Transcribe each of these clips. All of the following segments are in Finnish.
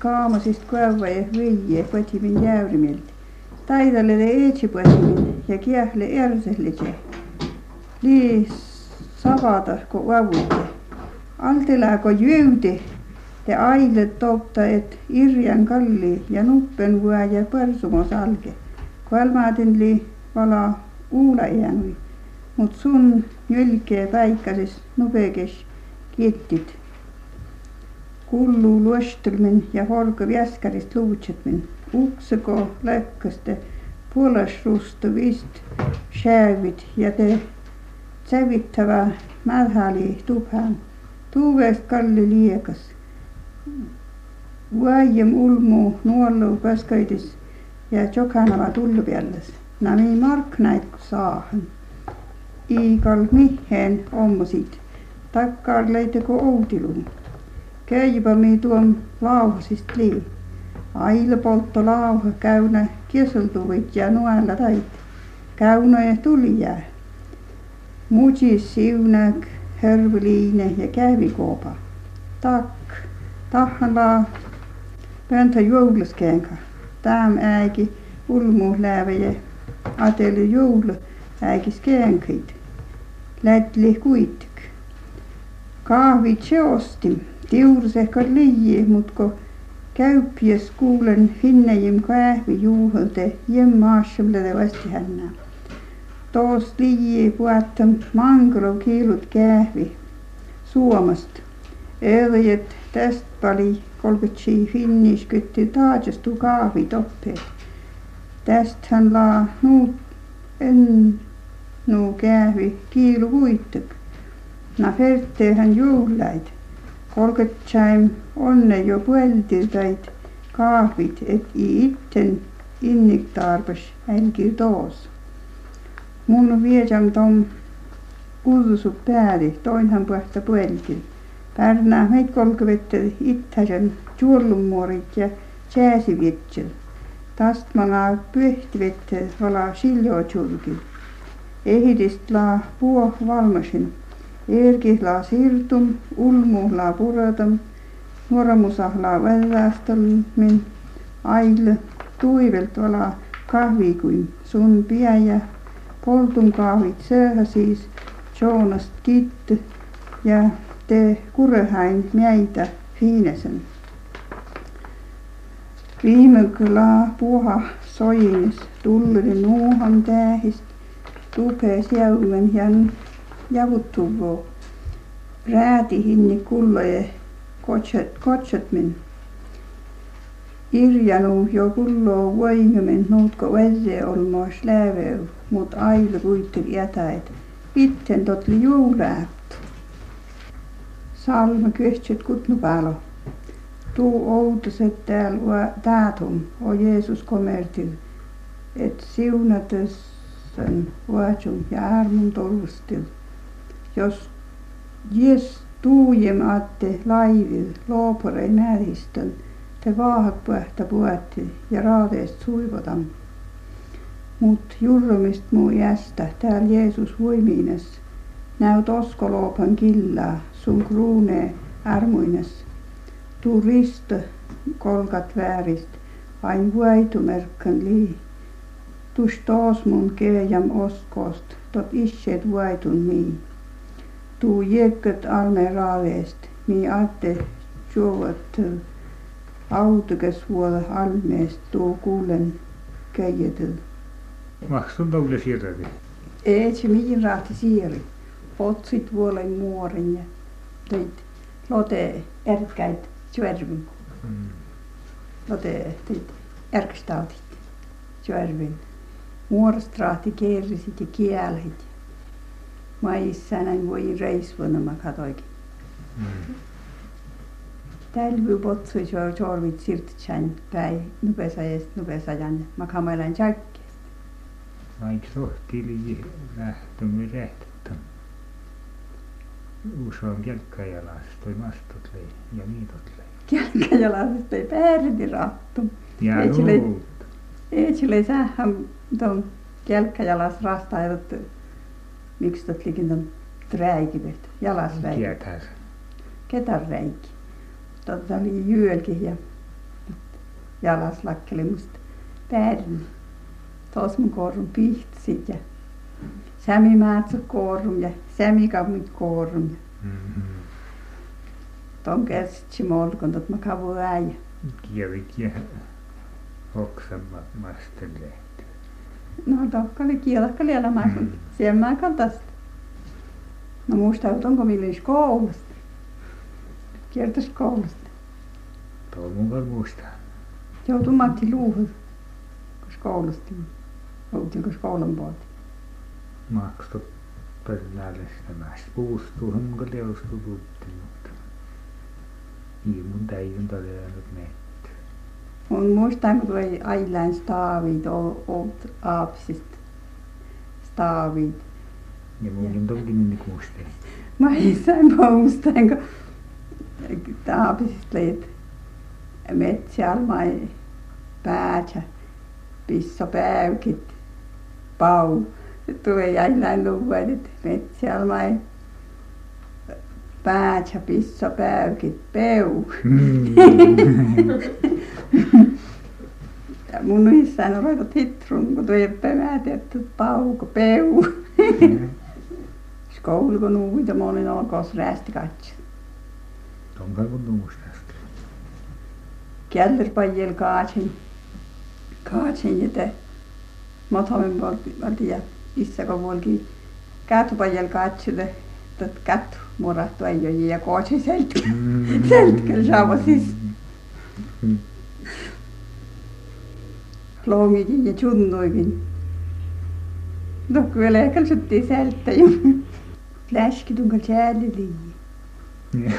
kaamasist kueva ja viie kotimin jäyrimilti. Taidalele eetsipuesimin ja kiähle ersehlise. Lii savada ko vavuti. Altela ko jyyti te aile topta et irjan kalli ja nuppen vuo ja põrsumos alge. Kolmadin li vala uula jäänu. Mut sun jylkee päikkasis nubekes kiettit. kullu luostelmin ja holga viaskarist luutsetmin. Uksako läkkästä puolustusruusta viist säävit ja te sävittävä mälhäli tupään. Tuuvest kalli liekas. Vajem ulmu nuollu paskaidis ja jokanava tullu pealles. Nami marknaid saahan. Iigal mihen ommusid. Takkar leidegu oudiluun. Köivämüütuom lauhasist lii. Aile polto lauha käynä kiesultuvit ja nuella tait. Käynä ja tulija. Muudis siunäk, hervliine ja käivikooba. Tak, tahla pöntä jouluskeenka. Täm äigi ulmuhläve ja ateli joulu äigis keenkid. Lätli kuitik. Kahvit seostim tiursehkod liiji, mutko käyppies kuulen finnejim kahvi juuholte jem maassimlede vasti hännää. Toos liiji puhattam mangro kiilut kähvi Suomast. Ööjet täst pali kolkutsi finnis kytti taajastu kahvi toppeet. Täst hän laa nuut en nuu kähvi kiilu kuittuk. Na ferte hän juhlait. Kolkutsaim onne jo pueltiltait kahvit et i itten innik tarpas älki toos. Mun viejam tom udusu pääli, toinhan puhta pueltil. Pärnää meid kolkvette ittäsen juollumuorit ja jääsivitsel. Tast mana pühtivette vala siljotjulgil. Ehidist la puo valmasin. Erkih la sirtum, ulmu la puradam, nuoramusah la välästelmin, ail tuivelt vala kahvi kuin sun piäjä, poltum kahvit sööhä siis, joonast kitt ja te kurehäin mäitä fiinesen. Viimekla puha soinis tulluri nuuhan tähist, tupees jäumen ja javuttuvo. Rääti hinni kulloje kotsat min. Irjanu jo kullo voingemin nuutko veze olmois läveu, mut ailu kuitte jätäit. Itten totli juuläät. Salma kyhtset kutnu päälo. Tuu outoset täällä täätum o Jeesus komertil, et siunates sen ja ärmun tollustil. jos jes tuujematte laivilla loopareita määristön te vaahtoehto puatte ja raateesta suivataan mutta jurrumista muu jästä täällä Jeesus voimineen näyt oskoloopan killaa sun kruunee armuines tuu risti kolkat väärist aina voitomerkki lii. Tuosta taas mun kerjäm oskoost tot iseet voiton mii Tuu jekköt alme raaveest, mii atte juovat vuoda almeest tuu kuulen käijetel. Mahsun toule siirradi. Ei se mihin rahti siiri. Otsit vuolen muorin ja teit lote ärkäit syörvin. Mm. Lote teit ärkstautit syörvin. Muorostrahti keerisit ja kielhit. Mä isänän voi reisvuna mä katoikin. Mm. Tälvy potsui jo jorvit sirtchan päi nupesa est nupesa jan. Mä kamailan jakkeest. Vaik sohtili lähtömme rähtettä. Uusaan kelkkajalas toi mastot lei ja niitot lei. Kelkkajalasesta ei päärdi rattu. Ja luut. Ei sille sähän tuon kelkkajalas rastaa ja miksi tot likin tuon räikivet, jalasräikki, Tietäs. ketan räikki. Totta oli jyölki ja jalas lakkeli musta päärmi. Tuossa mun korun pihtsit ja sämi määtsä korun ja sämi kammit korun. Mhm. Ton käsitsi tot mä kavu äijä. No elämää, Mm. kun siellä mä kantasta. No muista, onko millin koulusta. Kiertäis koulusta. Mun kanssa muistaa. Joutui Matti luuhun, kun koulusta. Oltiin, kun koulun puolta. Maksut perällistämässä. Puustuuhan mun kanssa teostuu puhuttiin, mutta niin mun täijyn todella nyt mettä. Muistan, kun tuli ailain staavit, olt aapsista. Staavit. Niin. Mä isän muistan, kun aapsista leet metsäalmai päätä, pisso päykit, pau. Tuli ailain luvuodet metsäalmai päätä, pisso päykit, peu. mun yhtään oliko tittunut kun tuli pemätetty pauku peu. Skoulo kun noin tuommoinen oli koos räästi katso kellerpojille kaadoin kaadoin että matalammin - pantiin ja isä kun puolikin kätepojille katsoi että kättä murahtaen ja kaadoin selkään selkään saapasissa Longikin ja chunnoikin. No kyllä ehkä syttiin seltä ja läski tunkal sääliliin.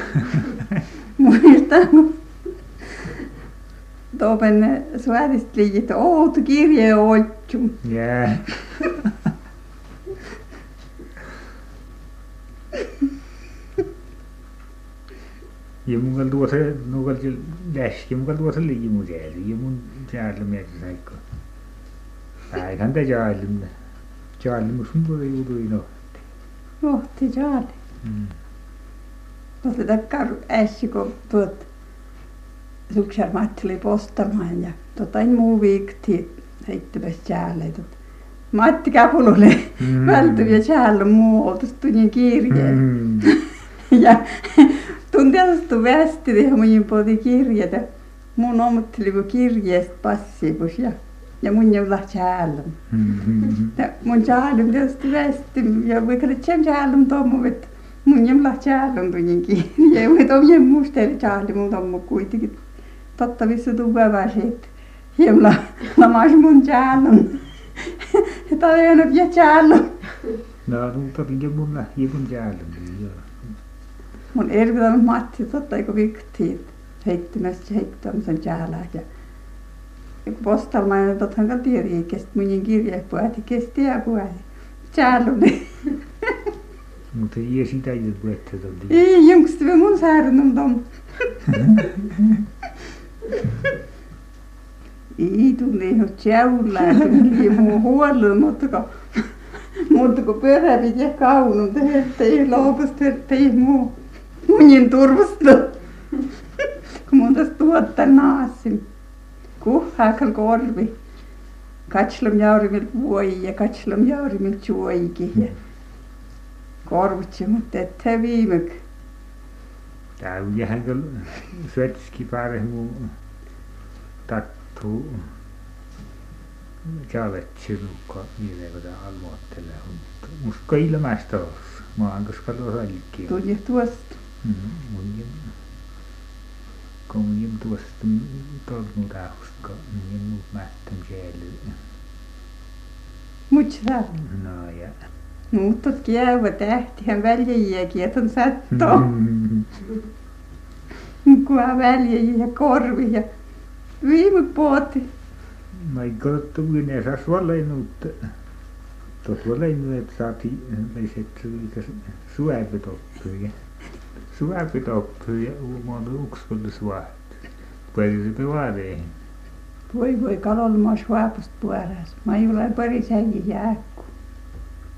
Muistan, kun Topen suorista liit, oot kirje otju. Jää. Mun kanssa tuossa, mun kanssa läski, mun kanssa tuossa liki mun sääli. Ja mun mietsi saikko. Päivän te jaalimme. Jaalimme sun tuolla juuri no. Johti jaali. Mm. Tuossa takkar ässi, kun tuot suksar Matti oli postelmaan ja tota en muu viikti heittämässä jäälle. Matti käpulolle Mm. jäällä muu oltais tunnin kirjeen. Mm. Ja tuntialastu västi ja mun poti kirjata. Mun omotteli kun kirjeestä passipus ja, ja mun jolla. Ja mun jäällä tietysti västi ja vaikka sen jäällä tommu, että mun jolla tunnin kirje. Ja tom jem musteli mun tommu kuitenkin. Totta vissu tuu väväsi, että hieman lamas mun jäällä. Että oli aina vielä jäällä. No, no, toki mun lähti mun jäällä. Mun ervitänyt Matti, totta eikö viktiin heittämässä heittämisen jäälää. Ja, postalmainen, tottahan kan tiedä, kestä mun kirje puhati, kesti ja puhati. Jäällä Mutta ei sitä ei vi mun säärnum tom. Ei ihan jäulää, tuli muu huolella, mutta kun, mutta kun pyörä piti kaunun, ei lopusta, ei muu. Munin turvasta. Kun mun tästä tuotta naasin. Kuhhaakal korvi. Katslom jaurimil vuoi ja katslom jaurimil juoikin. Ja korvitsi, mutta ette viimek. Tää on jähän kyllä svetski mun tattu. Javetsi lukka, niille kun tää almoittelee. Musta ilmaista ossa. Mä oon koska tuossa. Tuli tuosta. Mm, mun jem. Kun mun jem tuosta mun jem muut mähtän siellä. Mut sä. No ja. Mutta kievä tähtihän väljäjiäkin, että on satto. Mm. Kua väljäjiä korvi ja viime puoti. Mä ei katsottu minä saa sua lennut. Tuossa että saatiin leiset suäpyt oppia. Suäpyt oppia ja suat. Pari se pevaareen. Voi voi kalolmaa suapusta puoras. Mä ei ole pari säjiä jääkku.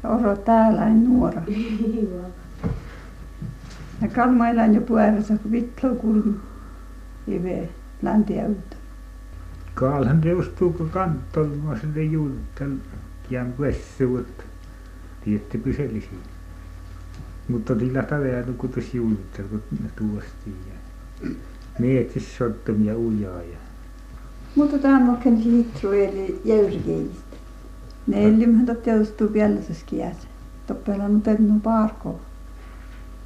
Oro täällä en nuora. Ja kalmailan jo puorassa, vitlo kulmi. Ive läntiauta. Kaalhan teustuu kun kantolma sille juurtel jään pessuut tiedätte pyselisi mutta oli läpäläjäännyt kuitenkin uinnitteli kun ne tuostiin ja miehet siis sottomia ujaa ja mutta tähän mokken hitru eli jäyrkeistä. Ne elimhäntä teostuu pielläseskin jäsen. Toppella on pennu parko.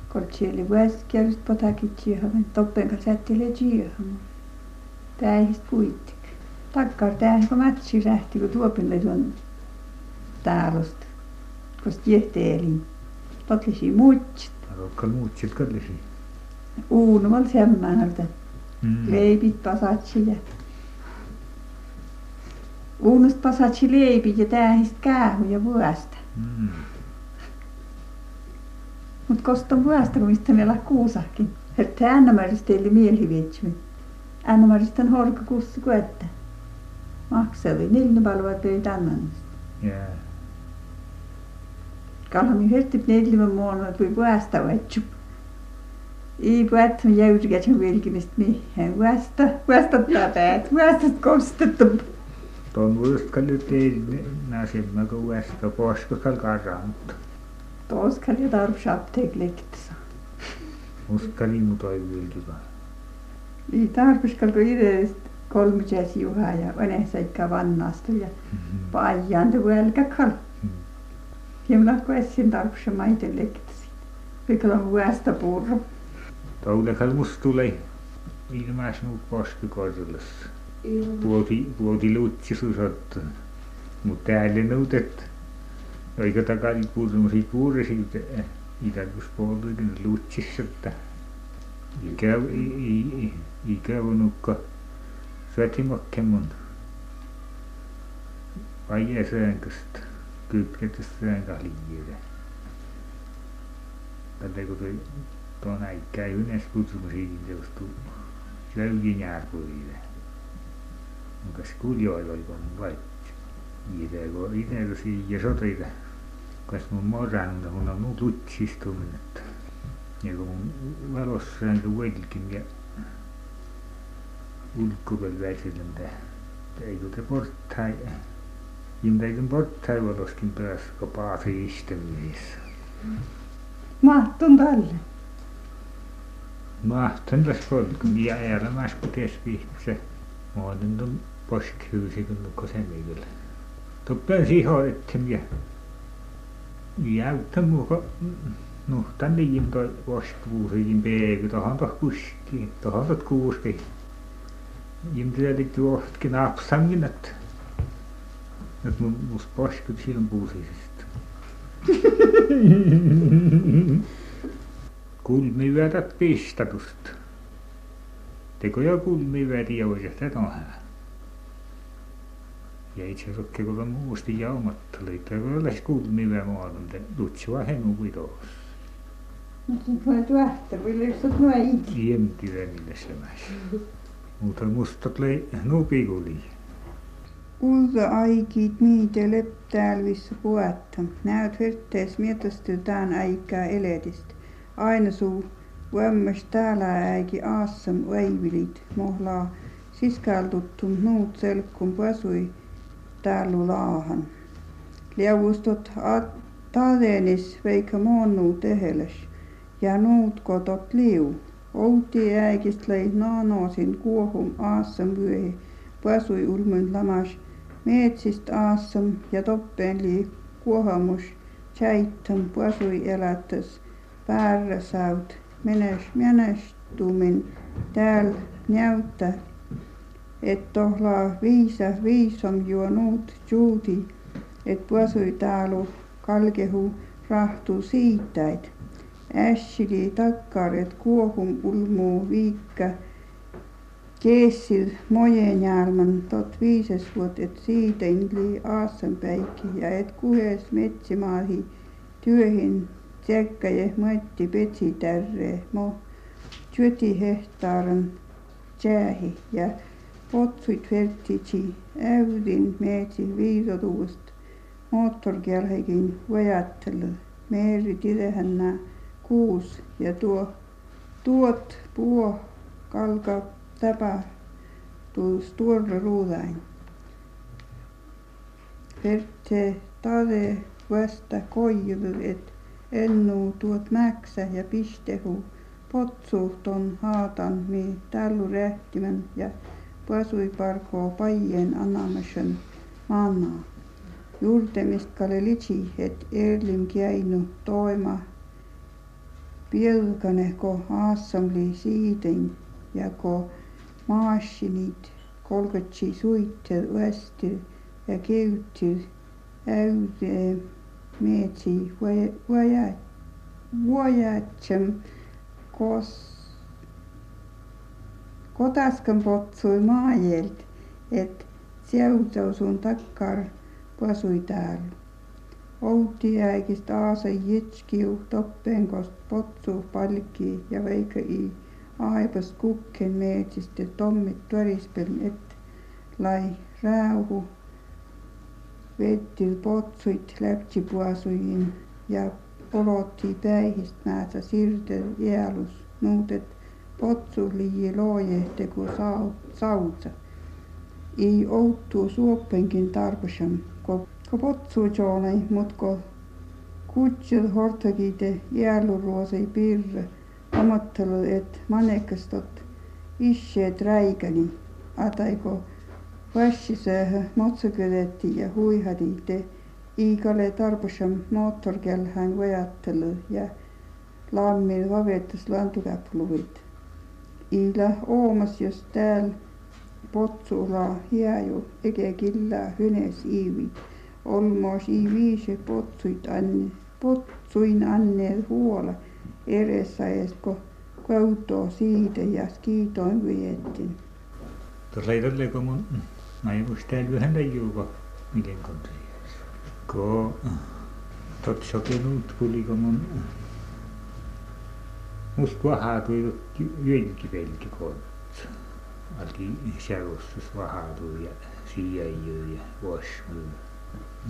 Koltsi eli väskärist potakin tsiihamen. Toppen kanssa jättilee tsiihamen. Täihist kuittik. Takkar täihko mätsi lähti, kun tuopin leidon täälosta. Kost jehte elin. Totlisi muutsit rokkal muutsit kallisi uunumal semmoinelta mm. leipit pasatsi ja uunusta pasatsi leipit ja tähistä käähu ja vuosta mm. mut kosta vuosta kun mistä meillä kuusakin että Anna-Marista teille mielivietsumi Anna-Marista on horka kussi kuetta makseli neljä palvaa pöyt annanista jaa Kalmi höltib vuonna tuli puolesta vaitsu. I puolesta jäyrikäsen vilkimistä mihin. Puolesta, puolesta täpäät, puolesta kostettu. Tuon vuosikka nyt ei näsimme, kun vuosikka poskakal karanta. Toskal ja tarvitsi apteeklektissä. Uskali mu toi vilkimä. Ei tarvitsikal kun ideest kolmises juhaa ja vanhessa ikka vannastul ja mhm. paajan tuolkakal. Mm -hmm. Eu n-am conhecit dar și mai de lekcji, pe că am asta bor. Tauda kalmus tulei. Iina maasnu koski kordelas. Puoti puoti lutsisusat. Mut täällä nõudet. Oika takari kuulumusi kuuresid. Idakus poolduikin lutsissata. Ikäv, ikävunukka svetimakkemun. Vai jäsenkästä. Ikävunukka syötimokkemon vajesäänköstä kytketyssäänkahlijiire tällä kun toi tuon äikää yhdessä kutsumasiin teustuu löykin jääpuille Onkas kuljoilla oli kun vaikka itse kun itse kun siihen sotilla kas mun morannut mun on muut lutsistuminen että ja kun mun valossaan kun velkin ja ulkkuvel väsillä eikö te porttai Jimteikön porttai valoskin päässä kun paasi istumisissa mahtun tälle. Mahtan tässä polkun ja ääremäs kun ties vihkuse muoten tuon poskihyysi kun nukko semminkin tuppeen sihoittem ja jäyttä muka nuhtan liian toi poskipuusikin peeky tohon toh kuskiin. Tohon tot kuuski Jim tietenkin tuohonkin napsammin että et mul must paistud silm puusisest kulmiväärät piistadusta. Tekoja kulmiväriä oikeastaan on Ja itse rokke kun on muusti jaumatta, liittyy lähes kulmivä maailman, lutsua hengu vidos. Mutta nyt noin tuohta, voi löysät noin. Jemtivä millä se mäs. Mutta musta tulee nupikuli. Kulta aikit miite leptääl,vissä puetta. Näyt hirttees mietostu tään aikaa eletist. Aina suu vämmäs täällä äiki aassam väivilit mohlaa siskaltuttum nuut selkkun pasui täällä laahan. Liavustot tadenis veikka moonnuu teheles ja nuut kotot liu. Outi äikist lei naanoosin kuohum aassam vyöhi pasui ulmun lamas Meetsist aasam ja toppeli kuohamus tšaitam pasui elatas päärä saud menes menestumin tääl näytä et tohla viisa viisom juonut juudi et pasui taalu kalkehu rahtu siitäit ässili takkar et kuohum ulmu viikka Keesil Mojänjärven tuhat viises vuotet siiden oli Aasenpäiki ja et kuhes metsämaahi työhön tsekkäjä mõõtti Petsitärre mo tjöti hehtaarin tsähi ja potsuit vertitsi äyrin meetsi viisotuvust moottorkärhekin vajattelu meeri tidehännä kuus ja tuo tuot puo kalkap taba tu stor rudain. Pertse tade vasta koivu, et ennu tuot mäksä ja pistehu potsu ton haatan mi tälu rähtimän ja pasuiparko paien anamisen manaa. Juurtemist kale litsi, et erlim käinu toima pielkaneko assambli siiden ja ko maashinid, kolgõtši suitõ võstõ ja keutõ äyde meetsi vuojatsem kos kodaskam potsui maajelt, et seutaus on takkar pasuidal. Outiäikist aasa jitskiu toppenkost potsu palki ja väike i aibas kokenädis de tommit tuorispel et lai rääuhu. Veetil potsuit läpsipuasuin ja poloti päihist näitä sirde jäälus nuutet potsu lii loojehte ku saudsa. Ei outu suoppenkin tarpasam, ko, ko potsu joonai, mut ko kutsel hortagide jääluruosei pirre omattelu et manekastot isseet räikäni, ataiko vassisöhö motsukeletti ja huihadite iikale tarpusam moottorkelhän vajattelu ja lammil vavetus lantukäpluit. Iila oomas jos täällä potsula hiaju ege killa hynes iivi. Olmos i viisi potsuit anne, potsuin anneel huola edessä esko kautoo siitä ja ei tälle kun mun täällä vähän leijuuko miten kun Ko totsakin uut kuli kun mun must vahatui jylkivelki kontsa alki seurustus vahatui ja siijäijö ja vuosmyy.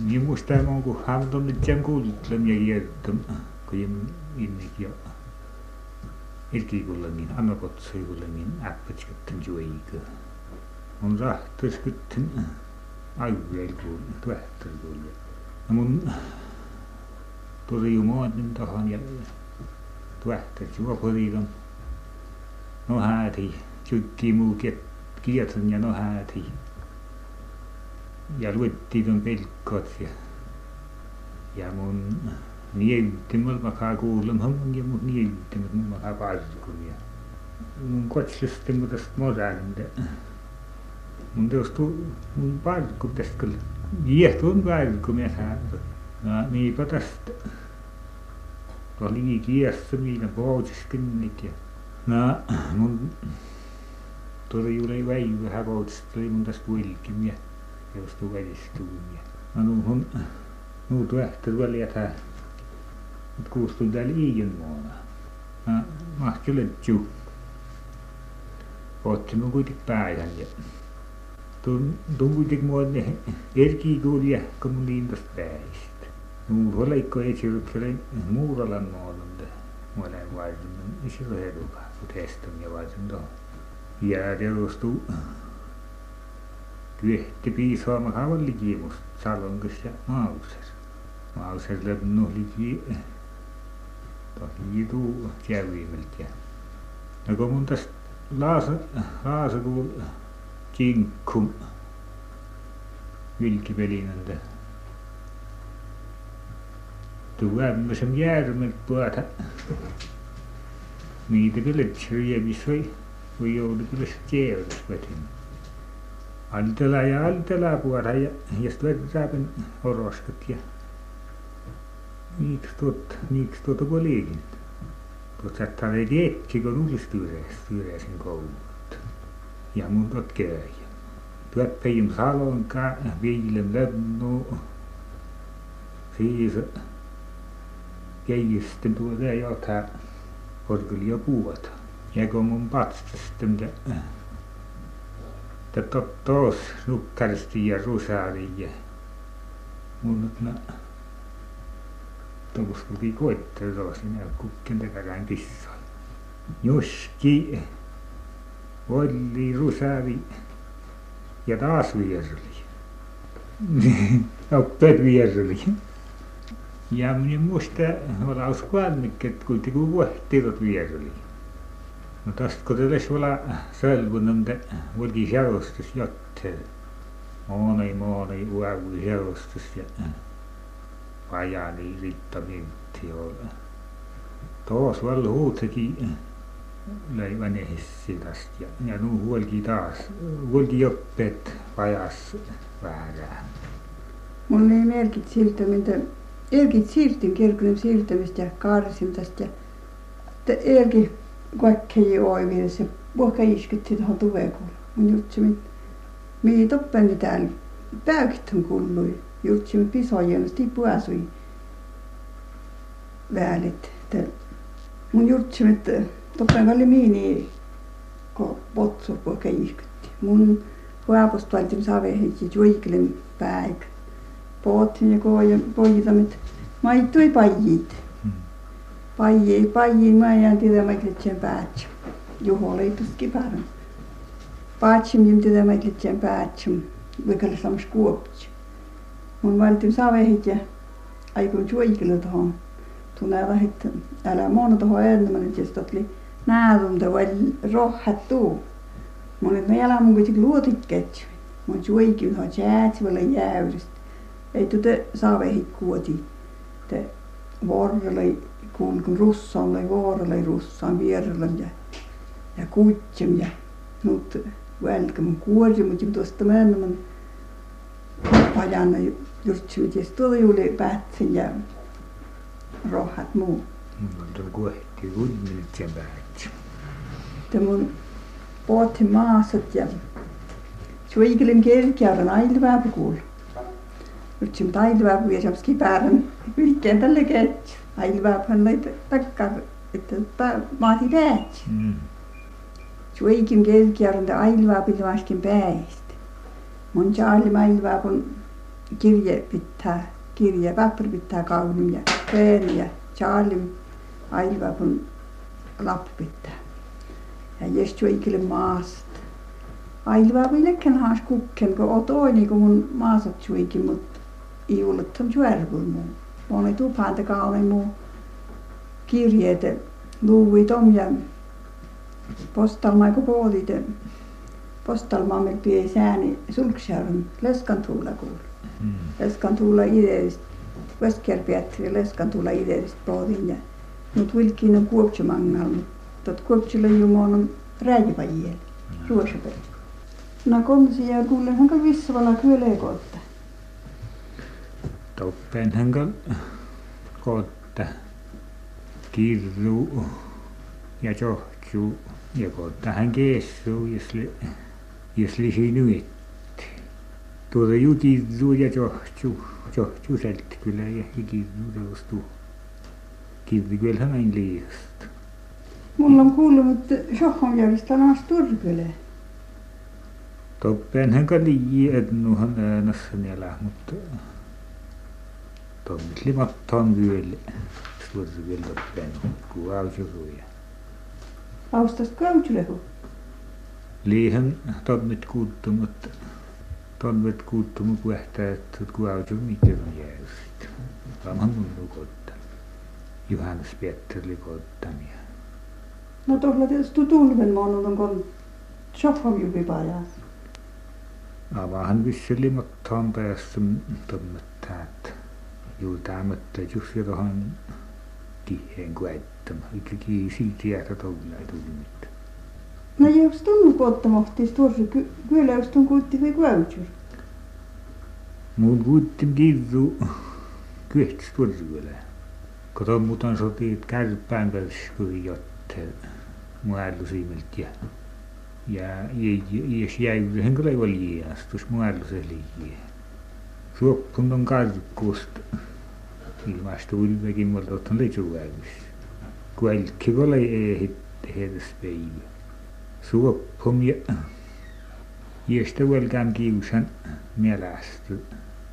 Niin musta on kun hamton nyt sen kuulitlem ja kiertom kun innek jo 일기굴렁인 아마곧 소유굴렁인 아프지 같은 주의그 온자 뜻 같은 아이고 일고 또 들고 아문 도저히 뭐든 더 하냐 또 대치와 버리금 너 하나 thì chứ kỳ mù kiệt kia thân nhà nó hà thì giả luật thì đơn bê cột kìa giả muốn mun nieltimmäl makaa kuulemma mun ja mun nieltimmäl mun makaa ja mun kotslusti mun tästä moraalinte mun tuostu mun parkku tästä kyllä jiehtun parkku mies häätä no niinpä tästä oli kiessä niitä poutsiskinnit ja no mun tuli juuri väivä hävoutsista tuli mun tästä vilkim ja joustu välistuun ja no nuuhun nuu tuehtar mutta kuusi tuli täällä iin vuonna. Mä mahtuin juu. Otti mun kuitenkin päähän. ja tuun kuitenkin mua ne erkii kuulia, kun mun liintas liintosta Mun huoleikko ei sillä ole esiryksellä muuralla maailmalla. Mä olen vaihtunut esiryksellä, kun testin ja vaihtunut Ja teostuu tyhti piisaama kavallikin musta salonkossa mauksessa. Mauksessa läpi nuhlikin hiituu siellä viimeiltiin no kun minun tästä Laasa Laasakuun kinkkun vilkipelin tuu ämmösen järveltä puolta. Niitä kyllä syrjemissä voi voi joudu kyllä kievässä vetin. Altela ja altela puolta ja, ja sitten vetetään oroskat ja niiksi tuot niiksi tuota kun liikin tuot saattaa ne tietsi kun uudistyyreessä tyyreäsen koulut ja mun tuot käy tuot peijum salon ka viilem lepnu siis keijisten tuota jota orgel jo puuta ja kun mun patsastem te te toos nukkarsti ja rusari ja nyt na tuossa kulki koitteli sinä kukken takarain kissoi juski olli rusari ja taas vierli. Oppeet vierli. Ja minä muista, olla aus kuitenkin, vuohtivat vierli. No tästä kun teille olla selvunut, että volki seurustus jotte. Mooni, mooni, uavu seurustus ja pajani riittäminti olla. Tuossa oli huutsekin löi vanehissa tästä ja, ja nu huolki taas, huolki joppeet pajas väärään. Mulla ei merkit siltä, mitä Erkit siirtyn kirkon siirtymistä ja karsimista ja erki kaikkea oivies ja puhka iskytti tuohon tuvekuun. Mun jutsi mi toppeni täällä päykitön kuului. Jutsi pisojen sti puasui välit. Mun jutsi mit toppen oli miini ko potsu puhka iskytti. Mun huaposta valtim savehitsi juiklen päik. Pohtin ja koijan pojitamit maittui pajit. Paji, paji, mä jään tiedä mä klitsen päätsä. Juho leipuski parem. Päätsem jim tiedä mä klitsen päätsem. Vikalla sams kuoptsi. Mun valtim savehit ja aikun juikle tohon. Tunne rahit älä mono tohon enemmän, että totli näädunta vai rohhat tuu. Mun et mä älä mun kuitenkin luotikkeet. Mun juikle tohon jäätsi vai jäyristä ei tuota saaveihin kuoti te vuorelle kuulkun russalle vuorelle russaan vierelle ja ja kutsem ja nyt välkämän kuori mutta tuosta menemän pajana just ja tuolla päätsin ja rohat muu. Mutta kuehti kunnin sen päätsin. Te mun pohti maasat ja suikelin kirkjauran ailvää kuulla. Yritsin tailvaa ja samski päähän yhteen tälle ketju. Ailvaahan lai takkar, että maati päätsi. Mm. Suikin kelkiarunta ailvaapilla vaskin päästä. Mun chaali ailvaapun kirje pitää, kirje paperi pitää kaunin ja peeri ja chaali ailvaapun lappu pitää. Ja jos suikille maasta. Ailvaapillekin haas kukken, kun oot oini kun mun maasat suikin, mutta iuluttam juervul muu. Moni tupaan kauni muu kirjeet luui tom ja postalma kun puolite postalma me pie sääni sulksjärven leskan tulla kuul. Mm. Leskan tulla Veskjär Pietri leskan tulla ideest poodin ja mut vilkin on kuopsumangal mut tot kuopsulle jumon rääjivajiel ruosapel. No komsi ja kuulen hanka vissavala kyllä kotta. Toppen hankal kotta kirru ja johtuu ja kotta hän keessuu jos li jos li. Tuota ju kirru ja johtuu seltä kyllä ja kirru teostuu. Kirru kyllä näin liiasta. Mulla on kuullut, että Sohonjärvestä on Asturkylä. Toppen hankal liian etnuhan äänessä niellä mutta tommitli mattaan vyölle suoraan vielä toppen kun ausuruja. Austas kautsulehu. Liihan tommit kuuttumat tommet kuuttumu kuehtaa että kun miten on jäänyt. Saman mun kotta. Johannes Petteri kottania. No tuolla tietysti tulven maannut on kun Sohonjärvi pajas. Avahan visseli mattaan päässä tommet täät. Juu tämmöttä just tuohon tiheen kuettama. Ikäkin silti jäätä tolla ei tullut mitään. No ja jos tunnu kottamohtis tuossa ky- kyllä jos tunnu kuutti vai kuäytyr. Muu kuuttim kiivu kyhtis tuossa kyllä. Kato muutan sotii, että kärppään kanssa kyllä jottel. Muu äärlysiimeltä ja ja jos jäyryhän kyllä ei ole liiastus, muu äärlysiimeltä Suoppun on karkkuusta. Ilmasta ulvekin, mutta ottan leitsuväyys. Kuelkki kolei ei hittes päivä. Suoppum ja Jiestä velkään kiusan mielästä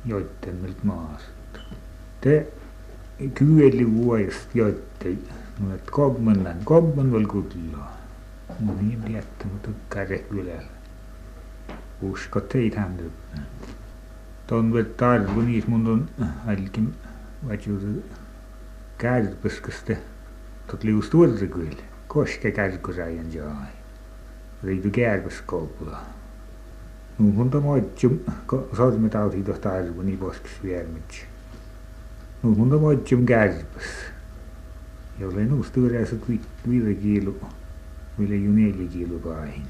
joittemilta maasta. Te kyeli vuodesta joitte, no et kommonan, kommon vel kutlaa. Mun niin mutta kärre kylällä. usko teitä Tuon vet tarvu niis mun on alkin vajuudu kärpyskeste tot lius turrikuille koske kärkusajan jaai. veidike järgskoopula. Nuuhunta moitsum, soitimme tauti tuosta arvu niin poskis viermitsi. Nuuhunta moitsum kärpäs. Ja olen uusi yleensä viide kiilu, mille ju neljä kiilu kaihin.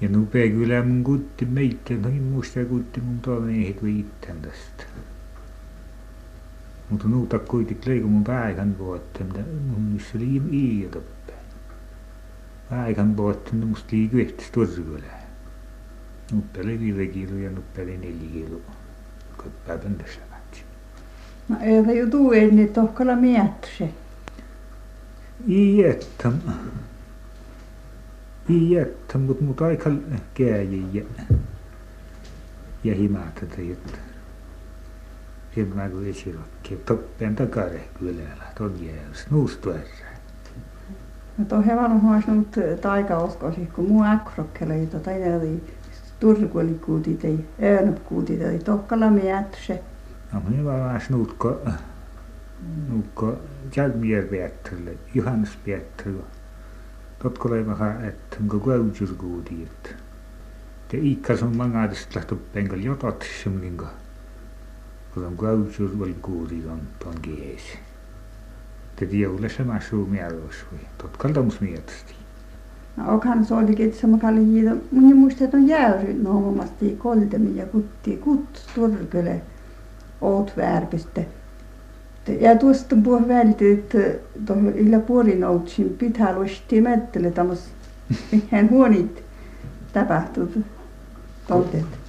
Ja nupea kyllä mun kutti meitä, noin muista kutti mun toimeenhet või itten tästä. Mutta nuuta kuitenkin leiku mun päivän vuotta, mitä mun missä oli iiotapa. Vuotta, niin musta liiku ehtis turkule. Nuutta oli viide kiilo ja oli neljä kiilo. Päivän tässä vätsi. No ei ju tuu ennen tohkalla miettä se. I että i että mut aika kääji ja himata että sen mä kun esirokki toppeen takare kylällä ton jääs nuustuessa No tuo hevan huosunut taikaoskosi, kun muu äkkrokkele, jota tajali turkuoli kuutit ei, öönöp kuutit ei tohkalla miettä se. no minä vaan nuutko nuutko Jalmier Petrille Johannes Petrille Totko leimaha että onko että te ikkas on mangadest lähtö penkal jotot semminko kun on kuuti on ton kies te tiulle sama suu mielos voi totkal tomus mietsti No okhan se makali jiitä, minä muistan, että on jäyry noomasti koltemi ja kutti, kut turkele, oot värpiste. Ja tuosta puhuu välti, että tuohon illa puolin outsin pitää luistia mettele tämmöis, hän huonit tapahtuu koltet.